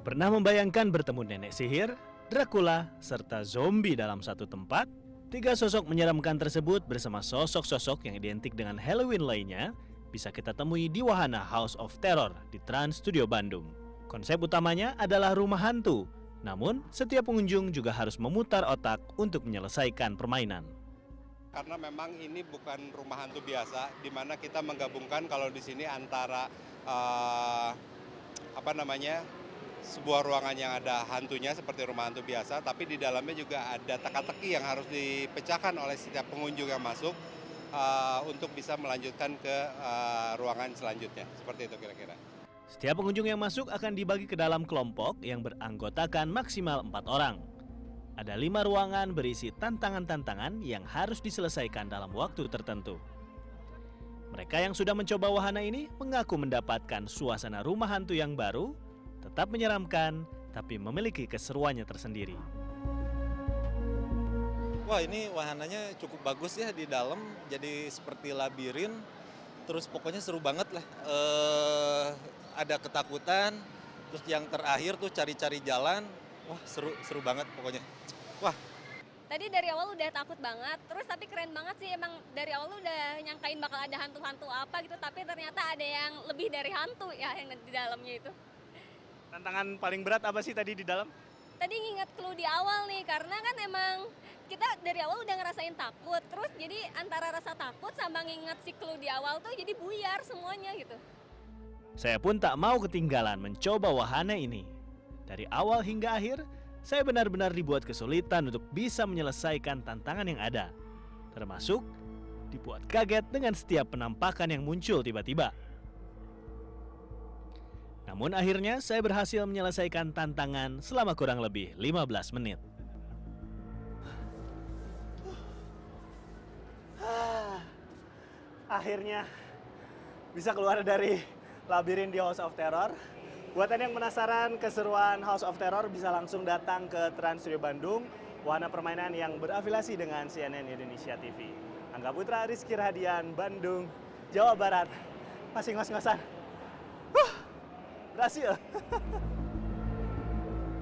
Pernah membayangkan bertemu nenek sihir, Dracula, serta zombie dalam satu tempat? Tiga sosok menyeramkan tersebut bersama sosok-sosok yang identik dengan Halloween lainnya bisa kita temui di wahana House of Terror di Trans Studio Bandung. Konsep utamanya adalah rumah hantu, namun setiap pengunjung juga harus memutar otak untuk menyelesaikan permainan. Karena memang ini bukan rumah hantu biasa, di mana kita menggabungkan kalau di sini antara uh, apa namanya sebuah ruangan yang ada hantunya seperti rumah hantu biasa, tapi di dalamnya juga ada teka-teki yang harus dipecahkan oleh setiap pengunjung yang masuk uh, untuk bisa melanjutkan ke uh, ruangan selanjutnya. Seperti itu kira-kira. Setiap pengunjung yang masuk akan dibagi ke dalam kelompok yang beranggotakan maksimal empat orang. Ada lima ruangan berisi tantangan-tantangan yang harus diselesaikan dalam waktu tertentu. Mereka yang sudah mencoba wahana ini mengaku mendapatkan suasana rumah hantu yang baru tetap menyeramkan, tapi memiliki keseruannya tersendiri. Wah ini wahananya cukup bagus ya di dalam, jadi seperti labirin, terus pokoknya seru banget lah. Eh, ada ketakutan, terus yang terakhir tuh cari-cari jalan, wah seru seru banget pokoknya. Wah Tadi dari awal udah takut banget, terus tapi keren banget sih emang dari awal udah nyangkain bakal ada hantu-hantu apa gitu, tapi ternyata ada yang lebih dari hantu ya yang di dalamnya itu. Tantangan paling berat apa sih tadi di dalam? Tadi nginget clue di awal nih, karena kan emang kita dari awal udah ngerasain takut, terus jadi antara rasa takut sama nginget si clue di awal tuh jadi buyar semuanya gitu. Saya pun tak mau ketinggalan mencoba wahana ini. Dari awal hingga akhir, saya benar-benar dibuat kesulitan untuk bisa menyelesaikan tantangan yang ada. Termasuk dibuat kaget dengan setiap penampakan yang muncul tiba-tiba. Namun akhirnya saya berhasil menyelesaikan tantangan selama kurang lebih 15 menit. Akhirnya bisa keluar dari labirin di House of Terror. Buat yang penasaran keseruan House of Terror bisa langsung datang ke Trans Studio Bandung, wahana permainan yang berafiliasi dengan CNN Indonesia TV. Angga Putra, Rizky Radian, Bandung, Jawa Barat. Masih ngos-ngosan. Huh, berhasil.